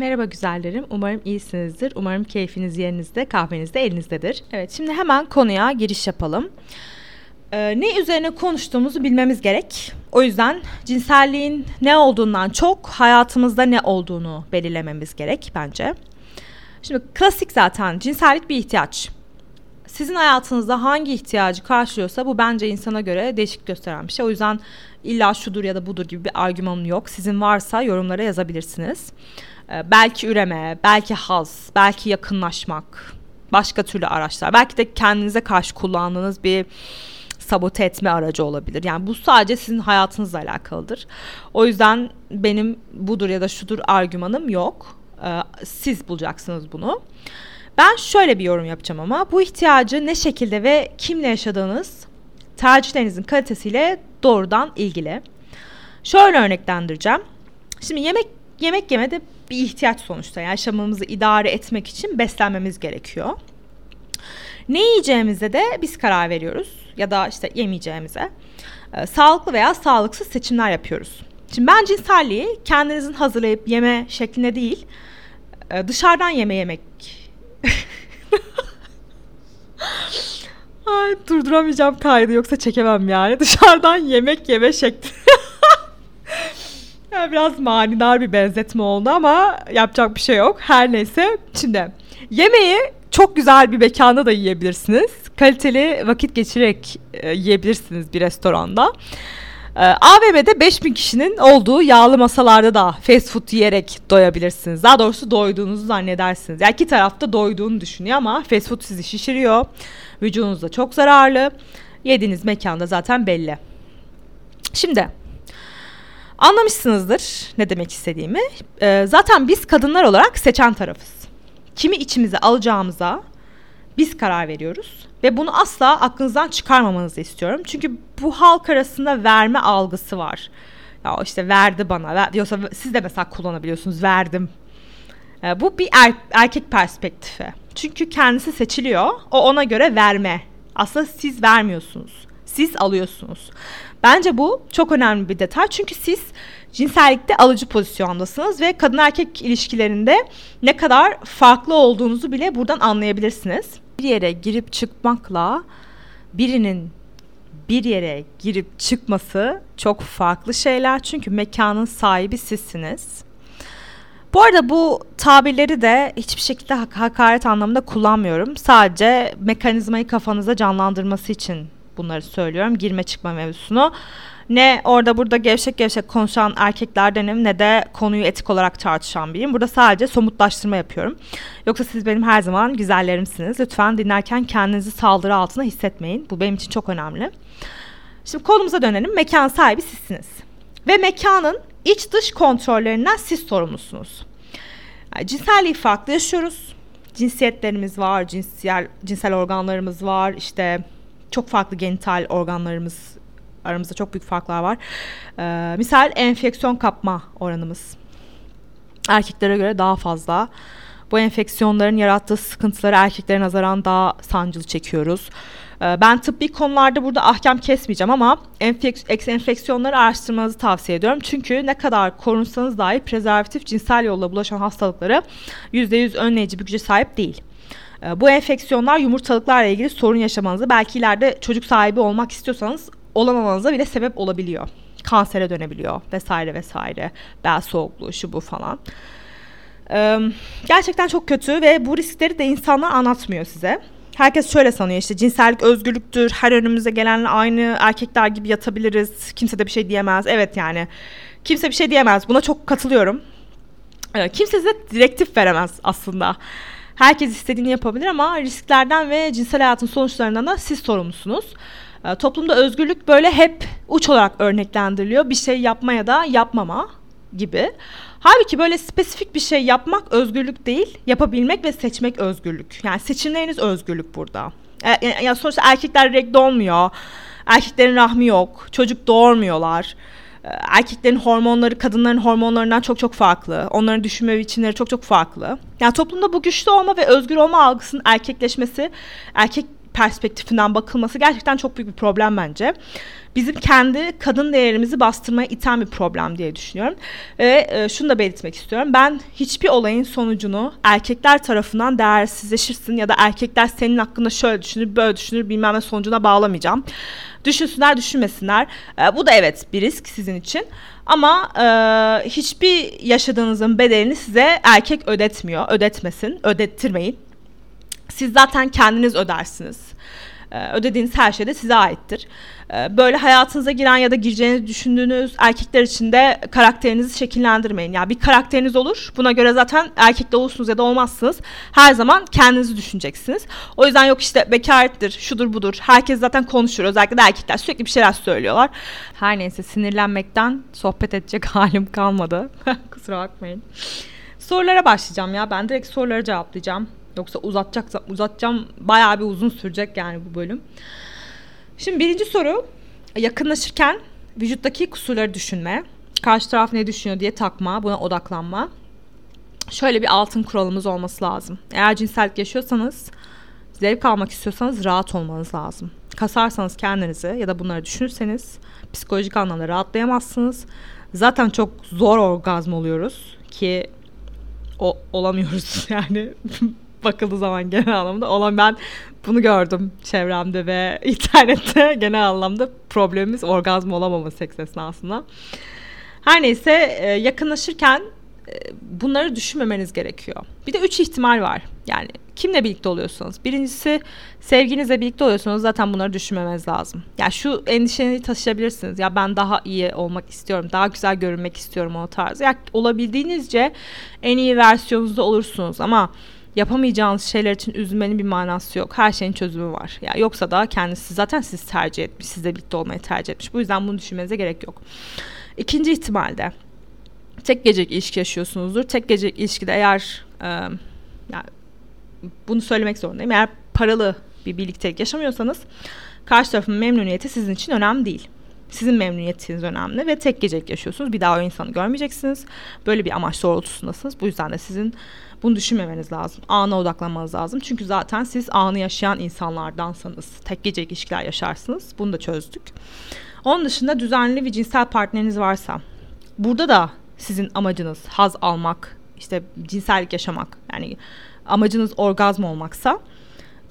Merhaba güzellerim. Umarım iyisinizdir. Umarım keyfiniz yerinizde, kahveniz de elinizdedir. Evet, şimdi hemen konuya giriş yapalım. Ee, ne üzerine konuştuğumuzu bilmemiz gerek. O yüzden cinselliğin ne olduğundan çok hayatımızda ne olduğunu belirlememiz gerek bence. Şimdi klasik zaten cinsellik bir ihtiyaç. Sizin hayatınızda hangi ihtiyacı karşılıyorsa bu bence insana göre değişik gösteren bir şey. O yüzden illa şudur ya da budur gibi bir argümanım yok. Sizin varsa yorumlara yazabilirsiniz. Ee, belki üreme, belki haz, belki yakınlaşmak, başka türlü araçlar. Belki de kendinize karşı kullandığınız bir sabote etme aracı olabilir. Yani bu sadece sizin hayatınızla alakalıdır. O yüzden benim budur ya da şudur argümanım yok. Ee, siz bulacaksınız bunu. Ben şöyle bir yorum yapacağım ama bu ihtiyacı ne şekilde ve kimle yaşadığınız tercihlerinizin kalitesiyle doğrudan ilgili. Şöyle örneklendireceğim. Şimdi yemek yemek yemede bir ihtiyaç sonuçta. Yani yaşamımızı idare etmek için beslenmemiz gerekiyor. Ne yiyeceğimize de biz karar veriyoruz ya da işte yemeyeceğimize. Ee, sağlıklı veya sağlıksız seçimler yapıyoruz. Şimdi ben cinselliği kendinizin hazırlayıp yeme şeklinde değil, e, dışarıdan yeme yemek. Ay durduramayacağım kaydı yoksa çekemem yani. Dışarıdan yemek yeme şekli. yani biraz manidar bir benzetme oldu ama yapacak bir şey yok. Her neyse. Şimdi yemeği çok güzel bir mekanda da yiyebilirsiniz. Kaliteli vakit geçirerek e, yiyebilirsiniz bir restoranda. E, AVM'de 5000 kişinin olduğu yağlı masalarda da fast food yiyerek doyabilirsiniz. Daha doğrusu doyduğunuzu zannedersiniz. Yani iki tarafta doyduğunu düşünüyor ama fast food sizi şişiriyor. Vücudunuza çok zararlı. Yediğiniz mekanda zaten belli. Şimdi anlamışsınızdır ne demek istediğimi. E, zaten biz kadınlar olarak seçen tarafız kimi içimize alacağımıza biz karar veriyoruz. Ve bunu asla aklınızdan çıkarmamanızı istiyorum. Çünkü bu halk arasında verme algısı var. Ya işte verdi bana. Ver, yoksa siz de mesela kullanabiliyorsunuz. Verdim. Ee, bu bir er, erkek perspektifi. Çünkü kendisi seçiliyor. O ona göre verme. Aslında siz vermiyorsunuz. Siz alıyorsunuz. Bence bu çok önemli bir detay. Çünkü siz cinsellikte alıcı pozisyondasınız ve kadın erkek ilişkilerinde ne kadar farklı olduğunuzu bile buradan anlayabilirsiniz. Bir yere girip çıkmakla birinin bir yere girip çıkması çok farklı şeyler çünkü mekanın sahibi sizsiniz. Bu arada bu tabirleri de hiçbir şekilde hak- hakaret anlamında kullanmıyorum. Sadece mekanizmayı kafanıza canlandırması için bunları söylüyorum. Girme çıkma mevzusunu. Ne orada burada gevşek gevşek konuşan erkeklerdenim ne de konuyu etik olarak tartışan biriyim. Burada sadece somutlaştırma yapıyorum. Yoksa siz benim her zaman güzellerimsiniz. Lütfen dinlerken kendinizi saldırı altına hissetmeyin. Bu benim için çok önemli. Şimdi konumuza dönelim. Mekan sahibi sizsiniz. Ve mekanın iç dış kontrollerinden siz sorumlusunuz. Yani cinselliği farklı yaşıyoruz. Cinsiyetlerimiz var, cinsel, cinsel organlarımız var, işte çok farklı genital organlarımız aramızda çok büyük farklar var. Ee, misal enfeksiyon kapma oranımız erkeklere göre daha fazla. Bu enfeksiyonların yarattığı sıkıntıları erkeklere nazaran daha sancılı çekiyoruz. Ee, ben tıbbi konularda burada ahkam kesmeyeceğim ama enfeks- enfeksiyonları araştırmanızı tavsiye ediyorum. Çünkü ne kadar korunsanız dahi prezervatif cinsel yolla bulaşan hastalıkları %100 önleyici bir güce sahip değil. Ee, bu enfeksiyonlar yumurtalıklarla ilgili sorun yaşamanızı belki ileride çocuk sahibi olmak istiyorsanız olamamanıza bile sebep olabiliyor. Kansere dönebiliyor vesaire vesaire. Bel soğukluğu şu bu falan. Ee, gerçekten çok kötü ve bu riskleri de insanlar anlatmıyor size. Herkes şöyle sanıyor işte cinsellik özgürlüktür. Her önümüze gelenle aynı erkekler gibi yatabiliriz. Kimse de bir şey diyemez. Evet yani kimse bir şey diyemez. Buna çok katılıyorum. Ee, kimse size direktif veremez aslında. Herkes istediğini yapabilir ama risklerden ve cinsel hayatın sonuçlarından da siz sorumlusunuz. Ee, toplumda özgürlük böyle hep uç olarak örneklendiriliyor. Bir şey yapma ya da yapmama gibi. Halbuki böyle spesifik bir şey yapmak özgürlük değil, yapabilmek ve seçmek özgürlük. Yani seçimleriniz özgürlük burada. E, yani sonuçta erkekler regle olmuyor. Erkeklerin rahmi yok. Çocuk doğurmuyorlar. E, erkeklerin hormonları kadınların hormonlarından çok çok farklı. Onların düşünme biçimleri çok çok farklı. Yani toplumda bu güçlü olma ve özgür olma algısının erkekleşmesi, erkek perspektifinden bakılması gerçekten çok büyük bir problem bence. Bizim kendi kadın değerimizi bastırmaya iten bir problem diye düşünüyorum. Ve e, şunu da belirtmek istiyorum. Ben hiçbir olayın sonucunu erkekler tarafından değersizleşirsin ya da erkekler senin hakkında şöyle düşünür, böyle düşünür bilmem ne sonucuna bağlamayacağım. Düşünsünler, düşünmesinler. E, bu da evet bir risk sizin için. Ama e, hiçbir yaşadığınızın bedelini size erkek ödetmiyor. Ödetmesin, ödettirmeyin. Siz zaten kendiniz ödersiniz. E, ödediğiniz her şey de size aittir. E, böyle hayatınıza giren ya da gireceğinizi düşündüğünüz erkekler için de karakterinizi şekillendirmeyin. Yani bir karakteriniz olur. Buna göre zaten erkek de olursunuz ya da olmazsınız. Her zaman kendinizi düşüneceksiniz. O yüzden yok işte bekarettir, şudur budur. Herkes zaten konuşur. Özellikle de erkekler sürekli bir şeyler söylüyorlar. Her neyse sinirlenmekten sohbet edecek halim kalmadı. Kusura bakmayın. Sorulara başlayacağım ya. Ben direkt soruları cevaplayacağım. Yoksa uzatacak, uzatacağım bayağı bir uzun sürecek yani bu bölüm. Şimdi birinci soru yakınlaşırken vücuttaki kusurları düşünme. Karşı taraf ne düşünüyor diye takma, buna odaklanma. Şöyle bir altın kuralımız olması lazım. Eğer cinsellik yaşıyorsanız, zevk almak istiyorsanız rahat olmanız lazım. Kasarsanız kendinizi ya da bunları düşünürseniz psikolojik anlamda rahatlayamazsınız. Zaten çok zor orgazm oluyoruz ki o olamıyoruz yani bakıldığı zaman genel anlamda olan ben bunu gördüm çevremde ve internette genel anlamda problemimiz orgazm olamama seks esnasında. Her neyse e, yakınlaşırken e, bunları düşünmemeniz gerekiyor. Bir de üç ihtimal var. Yani kimle birlikte oluyorsunuz? Birincisi sevginizle birlikte oluyorsunuz zaten bunları düşünmemeniz lazım. Yani şu endişeni taşıyabilirsiniz. Ya ben daha iyi olmak istiyorum. Daha güzel görünmek istiyorum o tarzı. Ya olabildiğinizce en iyi versiyonunuzda olursunuz ama yapamayacağınız şeyler için üzülmenin bir manası yok. Her şeyin çözümü var. Ya yani yoksa da kendisi zaten siz tercih etmiş, sizle birlikte olmayı tercih etmiş. Bu yüzden bunu düşünmenize gerek yok. İkinci ihtimalde tek gecelik ilişki yaşıyorsunuzdur. Tek gecelik ilişkide eğer e, yani bunu söylemek zorundayım. Eğer paralı bir birliktelik yaşamıyorsanız karşı tarafın memnuniyeti sizin için önemli değil. Sizin memnuniyetiniz önemli ve tek gecelik yaşıyorsunuz. Bir daha o insanı görmeyeceksiniz. Böyle bir amaç doğrultusundasınız. Bu yüzden de sizin bunu düşünmemeniz lazım. Ana odaklanmanız lazım. Çünkü zaten siz anı yaşayan insanlardansanız tek gece ilişkiler yaşarsınız. Bunu da çözdük. Onun dışında düzenli bir cinsel partneriniz varsa burada da sizin amacınız haz almak, işte cinsellik yaşamak yani amacınız orgazm olmaksa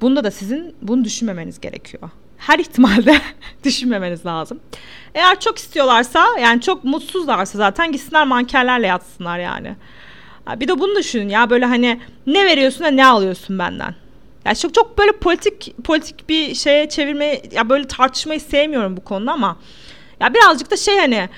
bunda da sizin bunu düşünmemeniz gerekiyor. Her ihtimalde düşünmemeniz lazım. Eğer çok istiyorlarsa yani çok mutsuzlarsa zaten gitsinler mankerlerle yatsınlar yani. Bir de bunu düşünün ya böyle hani ne veriyorsun da ne alıyorsun benden. Ya çok çok böyle politik politik bir şeye çevirme ya böyle tartışmayı sevmiyorum bu konuda ama ya birazcık da şey hani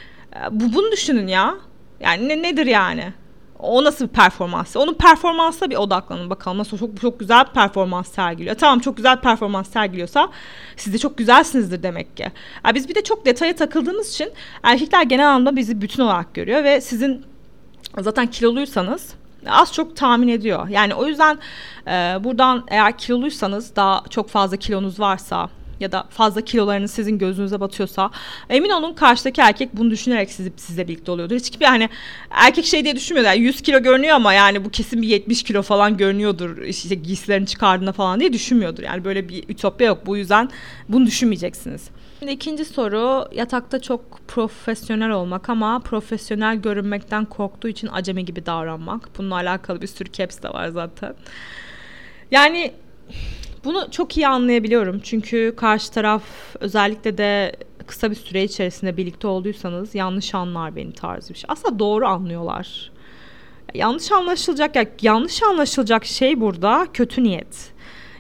bu bunu düşünün ya. Yani ne, nedir yani? O nasıl bir performans? Onun performansına bir odaklanın bakalım. Nasıl çok çok güzel bir performans sergiliyor. Tamam çok güzel bir performans sergiliyorsa siz de çok güzelsinizdir demek ki. Yani biz bir de çok detaya takıldığımız için erkekler genel anlamda bizi bütün olarak görüyor ve sizin zaten kiloluysanız az çok tahmin ediyor. Yani o yüzden e, buradan eğer kiloluysanız daha çok fazla kilonuz varsa ya da fazla kilolarınız sizin gözünüze batıyorsa emin olun karşıdaki erkek bunu düşünerek sizi, sizle birlikte oluyordur. Hiçbir hani erkek şey diye düşünmüyor. Yani 100 kilo görünüyor ama yani bu kesin bir 70 kilo falan görünüyordur. İşte giysilerini çıkardığında falan diye düşünmüyordur. Yani böyle bir ütopya yok. Bu yüzden bunu düşünmeyeceksiniz. Şimdi ikinci soru yatakta çok profesyonel olmak ama profesyonel görünmekten korktuğu için acemi gibi davranmak. Bununla alakalı bir sürü caps de var zaten. Yani bunu çok iyi anlayabiliyorum. Çünkü karşı taraf özellikle de kısa bir süre içerisinde birlikte olduysanız yanlış anlar beni tarzı bir şey. Aslında doğru anlıyorlar. Yanlış anlaşılacak ya yanlış anlaşılacak şey burada kötü niyet.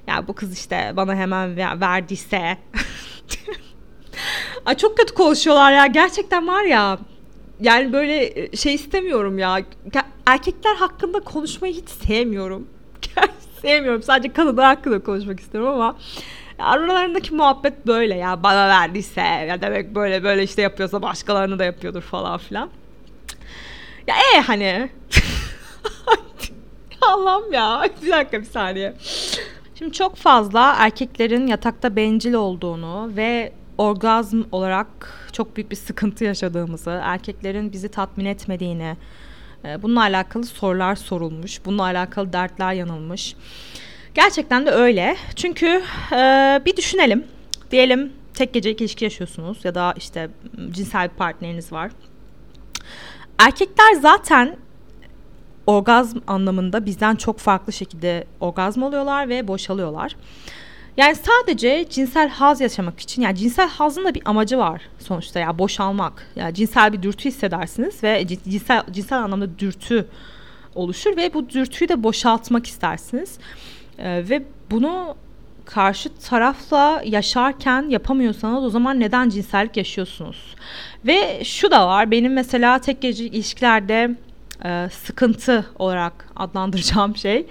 Ya yani bu kız işte bana hemen verdiyse Ay çok kötü konuşuyorlar ya. Gerçekten var ya. Yani böyle e, şey istemiyorum ya. Erkekler hakkında konuşmayı hiç sevmiyorum. sevmiyorum. Sadece kadınlar hakkında konuşmak istiyorum ama aralarındaki muhabbet böyle ya. Bana verdiyse ya demek böyle böyle işte yapıyorsa başkalarını da yapıyordur falan filan. Ya e hani Allah'ım ya. Bir dakika bir saniye. Şimdi çok fazla erkeklerin yatakta bencil olduğunu ve orgazm olarak çok büyük bir sıkıntı yaşadığımızı, erkeklerin bizi tatmin etmediğini, bununla alakalı sorular sorulmuş, bununla alakalı dertler yanılmış. Gerçekten de öyle. Çünkü e, bir düşünelim. Diyelim tek gecelik ilişki yaşıyorsunuz ya da işte cinsel bir partneriniz var. Erkekler zaten orgazm anlamında bizden çok farklı şekilde orgazm oluyorlar ve boşalıyorlar. Yani sadece cinsel haz yaşamak için yani cinsel hazın da bir amacı var sonuçta ya yani boşalmak. Yani cinsel bir dürtü hissedersiniz ve cinsel cinsel anlamda dürtü oluşur ve bu dürtüyü de boşaltmak istersiniz. Ee, ve bunu karşı tarafla yaşarken yapamıyorsanız o zaman neden cinsellik yaşıyorsunuz? Ve şu da var benim mesela tek gece ilişkilerde e, sıkıntı olarak adlandıracağım şey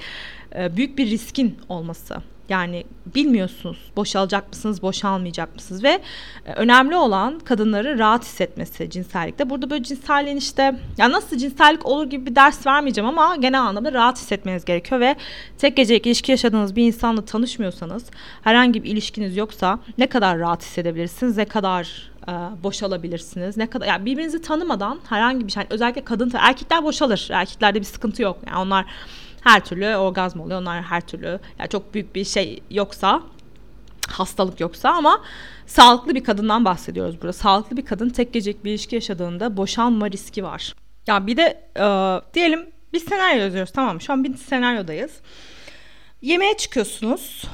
e, büyük bir riskin olması. Yani bilmiyorsunuz boşalacak mısınız, boşalmayacak mısınız ve e, önemli olan kadınları rahat hissetmesi cinsellikte. Burada böyle cinselliğin işte ya nasıl cinsellik olur gibi bir ders vermeyeceğim ama genel anlamda rahat hissetmeniz gerekiyor ve tek gecelik ilişki yaşadığınız bir insanla tanışmıyorsanız, herhangi bir ilişkiniz yoksa ne kadar rahat hissedebilirsiniz, ne kadar e, boşalabilirsiniz. Ne kadar yani birbirinizi tanımadan herhangi bir şey yani özellikle kadın erkekler boşalır. Erkeklerde bir sıkıntı yok. Yani onlar her türlü orgazm oluyor. Onlar her türlü yani çok büyük bir şey yoksa hastalık yoksa ama sağlıklı bir kadından bahsediyoruz burada. Sağlıklı bir kadın tek gecelik bir ilişki yaşadığında boşanma riski var. Ya bir de e, diyelim bir senaryo yazıyoruz tamam Şu an bir senaryodayız. Yemeğe çıkıyorsunuz.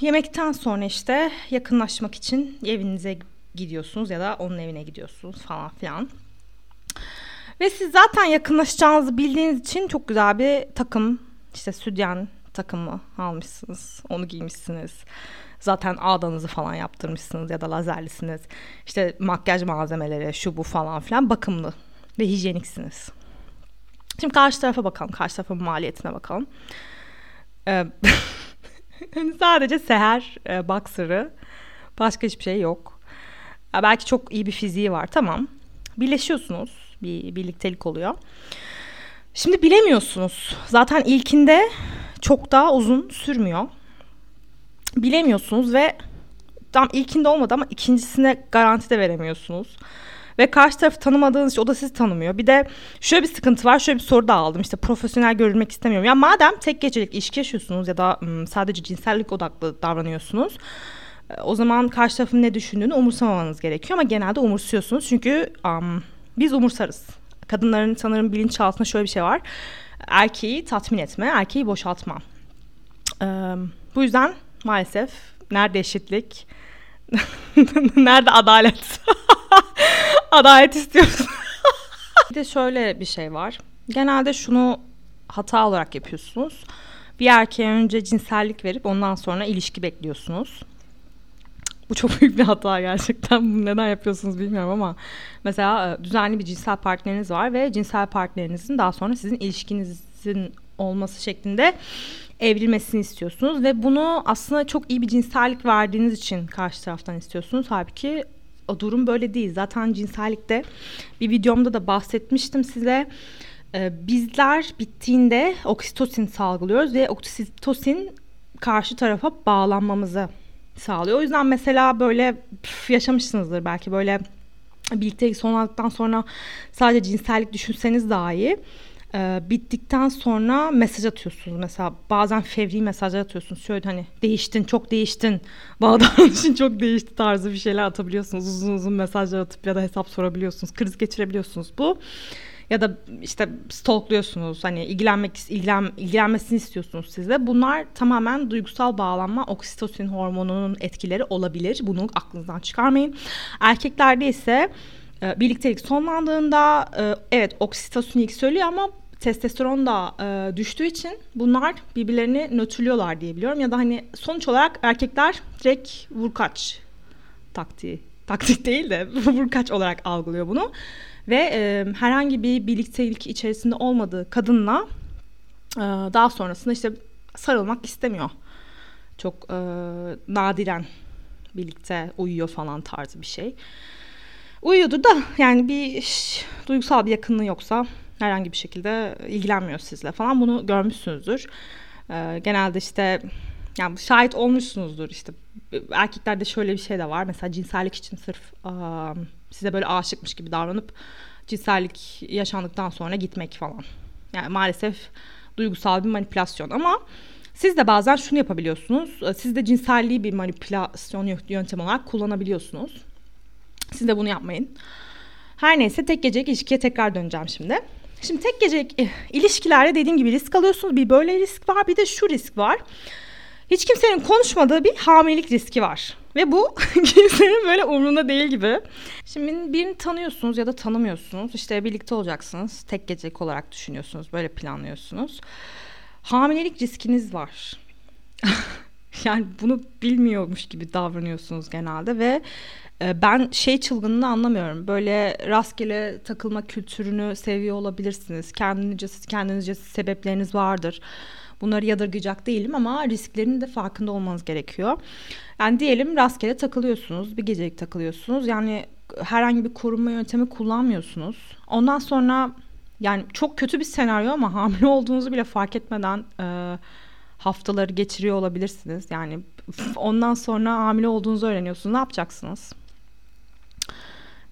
Yemekten sonra işte yakınlaşmak için evinize gidiyorsunuz ya da onun evine gidiyorsunuz falan filan. Ve siz zaten yakınlaşacağınızı bildiğiniz için çok güzel bir takım işte südyen takımı almışsınız. Onu giymişsiniz. Zaten ağdanızı falan yaptırmışsınız ya da lazerlisiniz. İşte makyaj malzemeleri şu bu falan filan bakımlı ve hijyeniksiniz. Şimdi karşı tarafa bakalım. Karşı tarafın maliyetine bakalım. Ee, sadece seher e, boxer'ı başka hiçbir şey yok. Belki çok iyi bir fiziği var tamam. Birleşiyorsunuz. Bir birliktelik oluyor. Şimdi bilemiyorsunuz. Zaten ilkinde çok daha uzun sürmüyor. Bilemiyorsunuz ve tam ilkinde olmadı ama ikincisine garanti de veremiyorsunuz. Ve karşı tarafı tanımadığınız için o da sizi tanımıyor. Bir de şöyle bir sıkıntı var. Şöyle bir soru da aldım. İşte profesyonel görülmek istemiyorum. Ya madem tek gecelik ilişki yaşıyorsunuz ya da sadece cinsellik odaklı davranıyorsunuz. O zaman karşı tarafın ne düşündüğünü umursamamanız gerekiyor. Ama genelde umursuyorsunuz. Çünkü um, biz umursarız kadınların sanırım bilinçaltında şöyle bir şey var. Erkeği tatmin etme, erkeği boşaltma. Ee, bu yüzden maalesef nerede eşitlik, nerede adalet? adalet istiyorsun. bir de şöyle bir şey var. Genelde şunu hata olarak yapıyorsunuz. Bir erkeğe önce cinsellik verip ondan sonra ilişki bekliyorsunuz. Bu çok büyük bir hata gerçekten. Bunu neden yapıyorsunuz bilmiyorum ama mesela e, düzenli bir cinsel partneriniz var ve cinsel partnerinizin daha sonra sizin ilişkinizin olması şeklinde evrilmesini istiyorsunuz ve bunu aslında çok iyi bir cinsellik verdiğiniz için karşı taraftan istiyorsunuz. Halbuki o durum böyle değil. Zaten cinsellikte bir videomda da bahsetmiştim size. Ee, bizler bittiğinde oksitosin salgılıyoruz ve oksitosin karşı tarafa bağlanmamızı sağlıyor. O yüzden mesela böyle püf, yaşamışsınızdır belki böyle birliktelik sonlandıktan sonra sadece cinsellik düşünseniz dahi e, bittikten sonra mesaj atıyorsunuz. Mesela bazen fevri mesajlar atıyorsunuz. Şöyle hani değiştin, çok değiştin. Bana davranışın çok değişti tarzı bir şeyler atabiliyorsunuz. Uzun uzun mesajlar atıp ya da hesap sorabiliyorsunuz. Kriz geçirebiliyorsunuz. Bu ya da işte stalkluyorsunuz hani ilgilenmek ilgilen, ilgilenmesini istiyorsunuz size. Bunlar tamamen duygusal bağlanma oksitosin hormonunun etkileri olabilir. Bunu aklınızdan çıkarmayın. Erkeklerde ise e, birliktelik sonlandığında e, evet oksitosin yükseliyor ama testosteron da e, düştüğü için bunlar birbirlerini nötrlüyorlar diye biliyorum. Ya da hani sonuç olarak erkekler direkt vurkaç taktiği taktik değil de vurkaç olarak algılıyor bunu ve e, herhangi bir birliktelik içerisinde olmadığı kadınla e, daha sonrasında işte sarılmak istemiyor. Çok e, nadiren birlikte uyuyor falan tarzı bir şey. Uyuyordur da yani bir iş, duygusal bir yakınlığı yoksa herhangi bir şekilde ilgilenmiyor sizle falan bunu görmüşsünüzdür. E, genelde işte yani şahit olmuşsunuzdur işte erkeklerde şöyle bir şey de var mesela cinsellik için sırf um, size böyle aşıkmış gibi davranıp cinsellik yaşandıktan sonra gitmek falan. Yani maalesef duygusal bir manipülasyon ama Siz de bazen şunu yapabiliyorsunuz. Siz de cinselliği bir manipülasyon yöntemi olarak kullanabiliyorsunuz. Siz de bunu yapmayın. Her neyse tek gecelik ilişkiye tekrar döneceğim şimdi. Şimdi tek gecelik eh, ilişkilerde dediğim gibi risk alıyorsunuz. Bir böyle risk var bir de şu risk var. Hiç kimsenin konuşmadığı bir hamilelik riski var. Ve bu kimsenin böyle umrunda değil gibi. Şimdi birini tanıyorsunuz ya da tanımıyorsunuz. İşte birlikte olacaksınız. Tek gecelik olarak düşünüyorsunuz. Böyle planlıyorsunuz. Hamilelik riskiniz var. yani bunu bilmiyormuş gibi davranıyorsunuz genelde ve e, ben şey çılgınını anlamıyorum. Böyle rastgele takılma kültürünü seviyor olabilirsiniz. Kendinizce, kendinizce sebepleriniz vardır. Bunları yadırgayacak değilim ama risklerinin de farkında olmanız gerekiyor. Yani diyelim rastgele takılıyorsunuz, bir gecelik takılıyorsunuz. Yani herhangi bir korunma yöntemi kullanmıyorsunuz. Ondan sonra yani çok kötü bir senaryo ama hamile olduğunuzu bile fark etmeden e, haftaları geçiriyor olabilirsiniz. Yani ondan sonra hamile olduğunuzu öğreniyorsunuz. Ne yapacaksınız?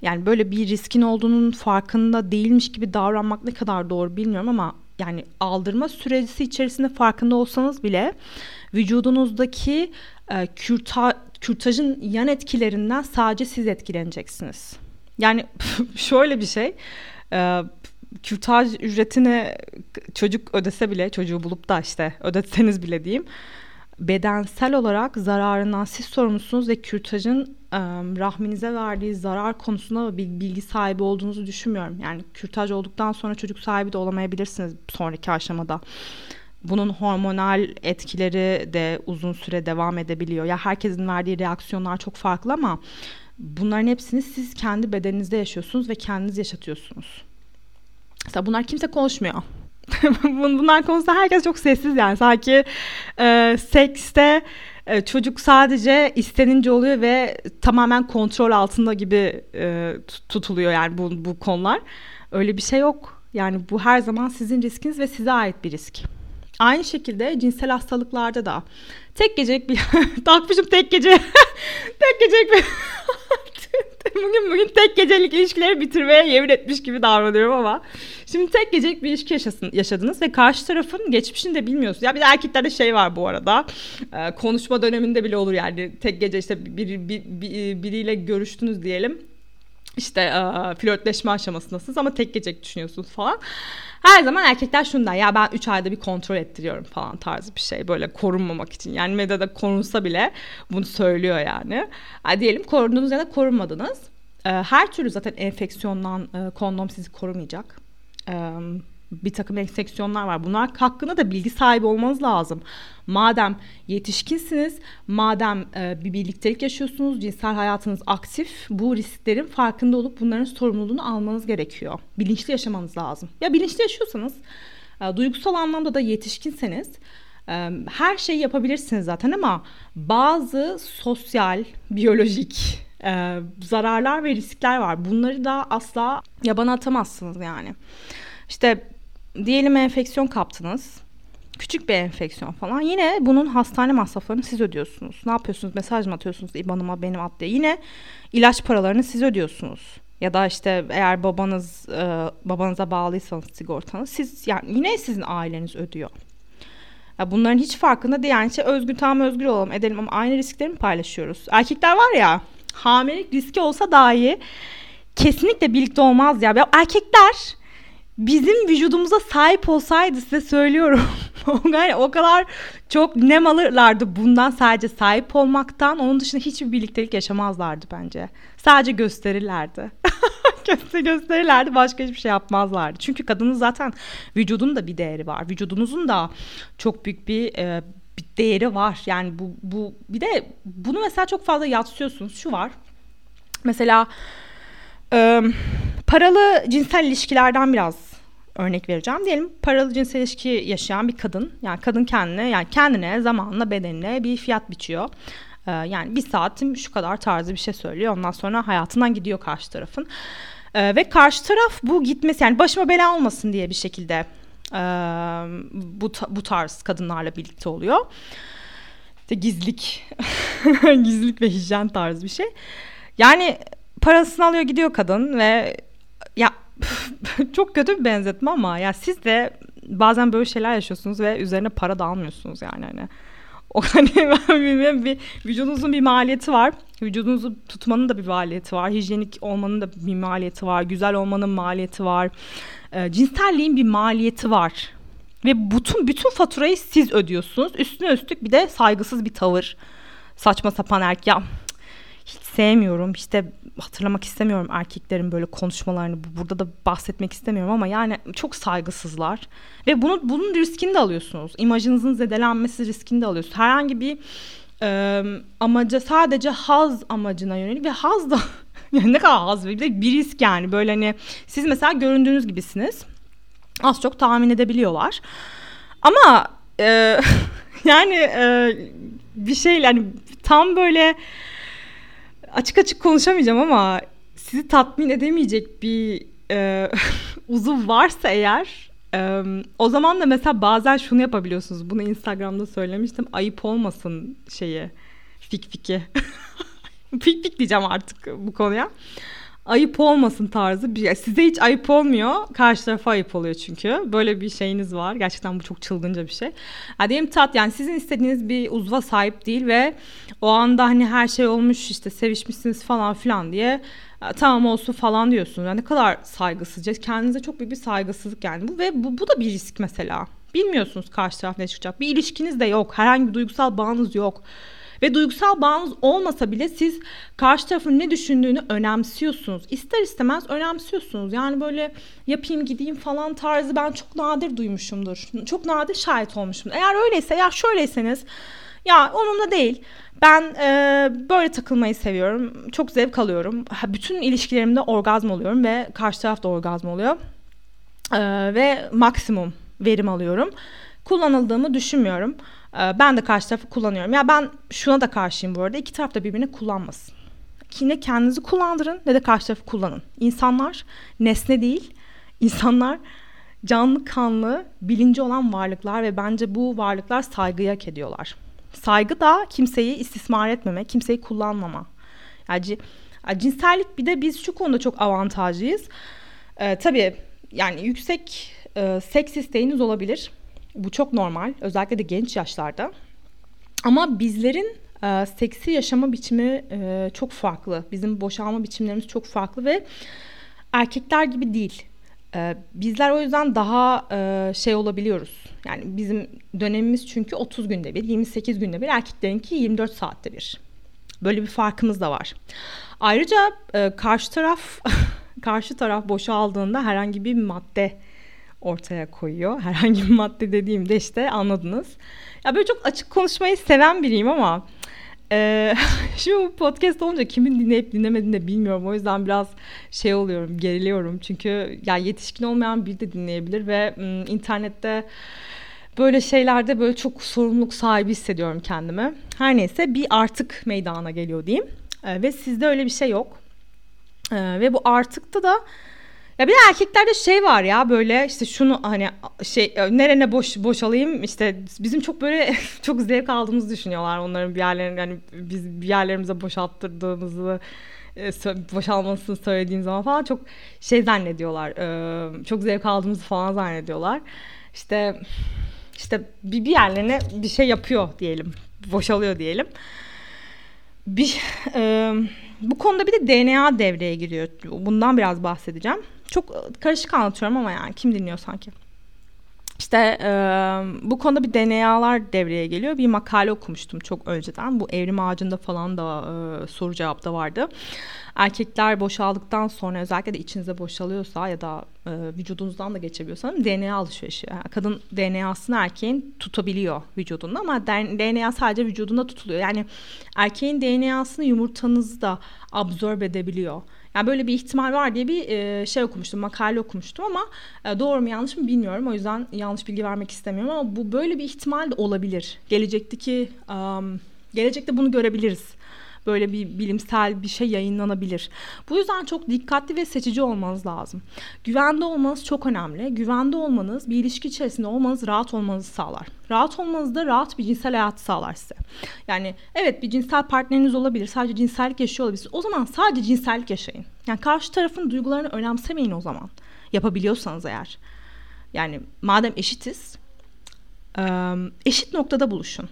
Yani böyle bir riskin olduğunun farkında değilmiş gibi davranmak ne kadar doğru bilmiyorum ama yani aldırma süresi içerisinde farkında olsanız bile vücudunuzdaki e, kürta, kürtajın yan etkilerinden sadece siz etkileneceksiniz. Yani şöyle bir şey e, kürtaj ücretini çocuk ödese bile çocuğu bulup da işte ödetseniz bile diyeyim bedensel olarak zararından siz sorumlusunuz ve kürtajın rahminize verdiği zarar konusunda bir bilgi sahibi olduğunuzu düşünmüyorum. Yani kürtaj olduktan sonra çocuk sahibi de olamayabilirsiniz sonraki aşamada. Bunun hormonal etkileri de uzun süre devam edebiliyor. Ya herkesin verdiği reaksiyonlar çok farklı ama bunların hepsini siz kendi bedeninizde yaşıyorsunuz ve kendiniz yaşatıyorsunuz. Mesela bunlar kimse konuşmuyor. Bunlar konusunda herkes çok sessiz yani. Sanki e, sekste e, çocuk sadece istenince oluyor ve tamamen kontrol altında gibi e, tutuluyor yani bu, bu konular. Öyle bir şey yok. Yani bu her zaman sizin riskiniz ve size ait bir risk. Aynı şekilde cinsel hastalıklarda da tek gecelik bir takmışım tek gece tek gecelik bir bugün bugün tek gecelik ilişkileri bitirmeye yemin etmiş gibi davranıyorum ama şimdi tek gecelik bir ilişki yaşasın, yaşadınız ve karşı tarafın geçmişini de bilmiyorsunuz. Ya bir de erkeklerde şey var bu arada. Ee, konuşma döneminde bile olur yani tek gece işte bir, bir, bir, biriyle görüştünüz diyelim işte e, flörtleşme aşamasındasınız ama tek gece düşünüyorsunuz falan. Her zaman erkekler şundan ya ben 3 ayda bir kontrol ettiriyorum falan tarzı bir şey böyle korunmamak için. Yani medyada korunsa bile bunu söylüyor yani. diyelim korundunuz ya da korunmadınız. E, her türlü zaten enfeksiyondan e, kondom sizi korumayacak. E, bir takım enfeksiyonlar var. Bunlar hakkında da bilgi sahibi olmanız lazım. Madem yetişkinsiniz, madem e, bir birliktelik yaşıyorsunuz, cinsel hayatınız aktif, bu risklerin farkında olup bunların sorumluluğunu almanız gerekiyor. Bilinçli yaşamanız lazım. Ya bilinçli yaşıyorsanız, e, duygusal anlamda da yetişkinseniz e, her şeyi yapabilirsiniz zaten ama bazı sosyal, biyolojik e, zararlar ve riskler var. Bunları da asla yabana atamazsınız yani. İşte diyelim enfeksiyon kaptınız. Küçük bir enfeksiyon falan. Yine bunun hastane masraflarını siz ödüyorsunuz. Ne yapıyorsunuz? Mesaj mı atıyorsunuz İBAN'ıma benim at diye. Yine ilaç paralarını siz ödüyorsunuz. Ya da işte eğer babanız e, babanıza bağlıysanız sigortanız siz yani yine sizin aileniz ödüyor. Ya bunların hiç farkında değil. Yani şey özgür tamam özgür olalım edelim ama aynı riskleri mi paylaşıyoruz? Erkekler var ya hamilelik riski olsa dahi kesinlikle birlikte olmaz ya. ya erkekler bizim vücudumuza sahip olsaydı size söylüyorum. yani o kadar çok nem alırlardı bundan sadece sahip olmaktan. Onun dışında hiçbir birliktelik yaşamazlardı bence. Sadece gösterirlerdi. Göster gösterirlerdi başka hiçbir şey yapmazlardı. Çünkü kadının zaten vücudun da bir değeri var. Vücudunuzun da çok büyük bir e, bir değeri var. Yani bu bu bir de bunu mesela çok fazla yatsıyorsunuz. Şu var. Mesela e, paralı cinsel ilişkilerden biraz örnek vereceğim. Diyelim paralı cinsel ilişki yaşayan bir kadın. Yani kadın kendine yani kendine zamanla bedenine bir fiyat biçiyor. Ee, yani bir saatim şu kadar tarzı bir şey söylüyor. Ondan sonra hayatından gidiyor karşı tarafın. Ee, ve karşı taraf bu gitmesi yani başıma bela olmasın diye bir şekilde e, bu, bu tarz kadınlarla birlikte oluyor. İşte gizlik, gizlik ve hijyen tarzı bir şey. Yani parasını alıyor gidiyor kadın ve ya çok kötü bir benzetme ama ya siz de bazen böyle şeyler yaşıyorsunuz ve üzerine para da almıyorsunuz yani hani. O hani ben bilmiyorum bir vücudunuzun bir maliyeti var. Vücudunuzu tutmanın da bir maliyeti var. Hijyenik olmanın da bir maliyeti var. Güzel olmanın maliyeti var. E, cinselliğin bir maliyeti var. Ve bütün bütün faturayı siz ödüyorsunuz. Üstüne üstlük bir de saygısız bir tavır. Saçma sapan erkek. Sevmiyorum. İşte hatırlamak istemiyorum erkeklerin böyle konuşmalarını. Burada da bahsetmek istemiyorum ama yani çok saygısızlar. Ve bunu bunun riskini de alıyorsunuz. İmajınızın zedelenmesi riskini de alıyorsunuz. Herhangi bir e, amaca sadece haz amacına yönelik ve haz da yani ne kadar haz bir bir risk yani böyle hani siz mesela göründüğünüz gibisiniz. Az çok tahmin edebiliyorlar. Ama e, yani e, bir şey yani tam böyle açık açık konuşamayacağım ama sizi tatmin edemeyecek bir e, uzuv varsa eğer e, o zaman da mesela bazen şunu yapabiliyorsunuz. Bunu Instagram'da söylemiştim. Ayıp olmasın şeyi. Fik fiki. fik fik diyeceğim artık bu konuya. Ayıp olmasın tarzı bir size hiç ayıp olmuyor. Karşı tarafa ayıp oluyor çünkü. Böyle bir şeyiniz var. Gerçekten bu çok çılgınca bir şey. Yani diyelim tat yani sizin istediğiniz bir uzva sahip değil ve o anda hani her şey olmuş işte sevişmişsiniz falan filan diye tamam olsun falan diyorsunuz. Yani ne kadar saygısızca. Kendinize çok büyük bir saygısızlık yani bu ve bu, bu da bir risk mesela. Bilmiyorsunuz karşı taraf ne çıkacak. Bir ilişkiniz de yok. Herhangi bir duygusal bağınız yok. Ve duygusal bağınız olmasa bile siz karşı tarafın ne düşündüğünü önemsiyorsunuz. İster istemez önemsiyorsunuz. Yani böyle yapayım gideyim falan tarzı ben çok nadir duymuşumdur. Çok nadir şahit olmuşum. Eğer öyleyse ya şöyleyseniz ya onunla değil. Ben e, böyle takılmayı seviyorum. Çok zevk alıyorum. Bütün ilişkilerimde orgazm oluyorum ve karşı taraf da orgazm oluyor. E, ve maksimum verim alıyorum. Kullanıldığımı düşünmüyorum. E, ben de karşı tarafı kullanıyorum. Ya ben şuna da karşıyım bu arada. İki taraf da birbirini kullanmasın. Ne kendinizi kullandırın ne de karşı tarafı kullanın. İnsanlar nesne değil. İnsanlar canlı kanlı bilinci olan varlıklar ve bence bu varlıklar saygıya hak ediyorlar. Saygı da kimseyi istismar etmeme, kimseyi kullanmama. Yani cinsellik bir de biz şu konuda çok avantajlıyız. Ee, tabii yani yüksek e, seks isteğiniz olabilir. Bu çok normal. Özellikle de genç yaşlarda. Ama bizlerin e, seksi yaşama biçimi e, çok farklı. Bizim boşalma biçimlerimiz çok farklı ve erkekler gibi değil. E, bizler o yüzden daha e, şey olabiliyoruz. Yani bizim dönemimiz çünkü 30 günde bir, 28 günde bir, erkeklerinki 24 saatte bir. Böyle bir farkımız da var. Ayrıca e, karşı taraf karşı taraf boşaldığında herhangi bir madde ortaya koyuyor. Herhangi bir madde dediğimde işte anladınız. Ya böyle çok açık konuşmayı seven biriyim ama ee, şimdi bu podcast olunca kimin dinleyip dinlemediğini de bilmiyorum. O yüzden biraz şey oluyorum, geriliyorum. Çünkü yani yetişkin olmayan biri de dinleyebilir ve ım, internette böyle şeylerde böyle çok sorumluluk sahibi hissediyorum kendimi. Her neyse bir artık meydana geliyor diyeyim. Ee, ve sizde öyle bir şey yok. Ee, ve bu artıkta da ya bir de erkeklerde şey var ya böyle işte şunu hani şey e, nerene boş boşalayım işte bizim çok böyle çok zevk aldığımızı düşünüyorlar onların bir yerlerini yani biz bir yerlerimize boşalttırdığımızı e, boşalmasını söylediğim zaman falan çok şey zannediyorlar e, çok zevk aldığımızı falan zannediyorlar. İşte işte bir yerlerine bir şey yapıyor diyelim boşalıyor diyelim. Bir e, bu konuda bir de DNA devreye giriyor. Bundan biraz bahsedeceğim çok karışık anlatıyorum ama yani kim dinliyor sanki. İşte e, bu konuda bir DNA'lar devreye geliyor. Bir makale okumuştum çok önceden. Bu evrim ağacında falan da e, soru cevapta vardı. Erkekler boşaldıktan sonra özellikle de içinize boşalıyorsa ya da e, vücudunuzdan da geçebiliyor sanırım DNA alışverişi. Yani kadın DNA'sını erkeğin tutabiliyor vücudunda ama DNA sadece vücudunda tutuluyor. Yani erkeğin DNA'sını yumurtanızda absorb edebiliyor. Yani böyle bir ihtimal var diye bir e, şey okumuştum, makale okumuştum ama e, doğru mu yanlış mı bilmiyorum. O yüzden yanlış bilgi vermek istemiyorum ama bu böyle bir ihtimal de olabilir. Gelecekteki gelecekte bunu görebiliriz böyle bir bilimsel bir şey yayınlanabilir. Bu yüzden çok dikkatli ve seçici olmanız lazım. Güvende olmanız çok önemli. Güvende olmanız, bir ilişki içerisinde olmanız rahat olmanızı sağlar. Rahat olmanız da rahat bir cinsel hayat sağlar size. Yani evet bir cinsel partneriniz olabilir. Sadece cinsellik yaşıyor olabilirsiniz. O zaman sadece cinsellik yaşayın. Yani karşı tarafın duygularını önemsemeyin o zaman. Yapabiliyorsanız eğer. Yani madem eşitiz eşit noktada buluşun.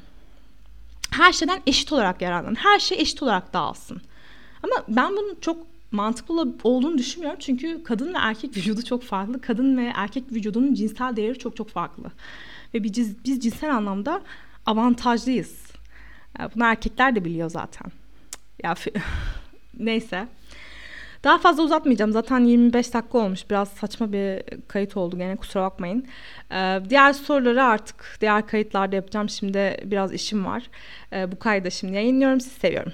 Her şeyden eşit olarak yararlanın. Her şey eşit olarak dağılsın. Ama ben bunun çok mantıklı olduğunu düşünmüyorum. Çünkü kadın ve erkek vücudu çok farklı. Kadın ve erkek vücudunun cinsel değeri çok çok farklı. Ve biz, cinsel anlamda avantajlıyız. Bunu erkekler de biliyor zaten. Ya neyse. Daha fazla uzatmayacağım. Zaten 25 dakika olmuş. Biraz saçma bir kayıt oldu gene kusura bakmayın. Ee, diğer soruları artık diğer kayıtlarda yapacağım. Şimdi biraz işim var. Ee, bu kaydı şimdi yayınlıyorum. Sizi seviyorum.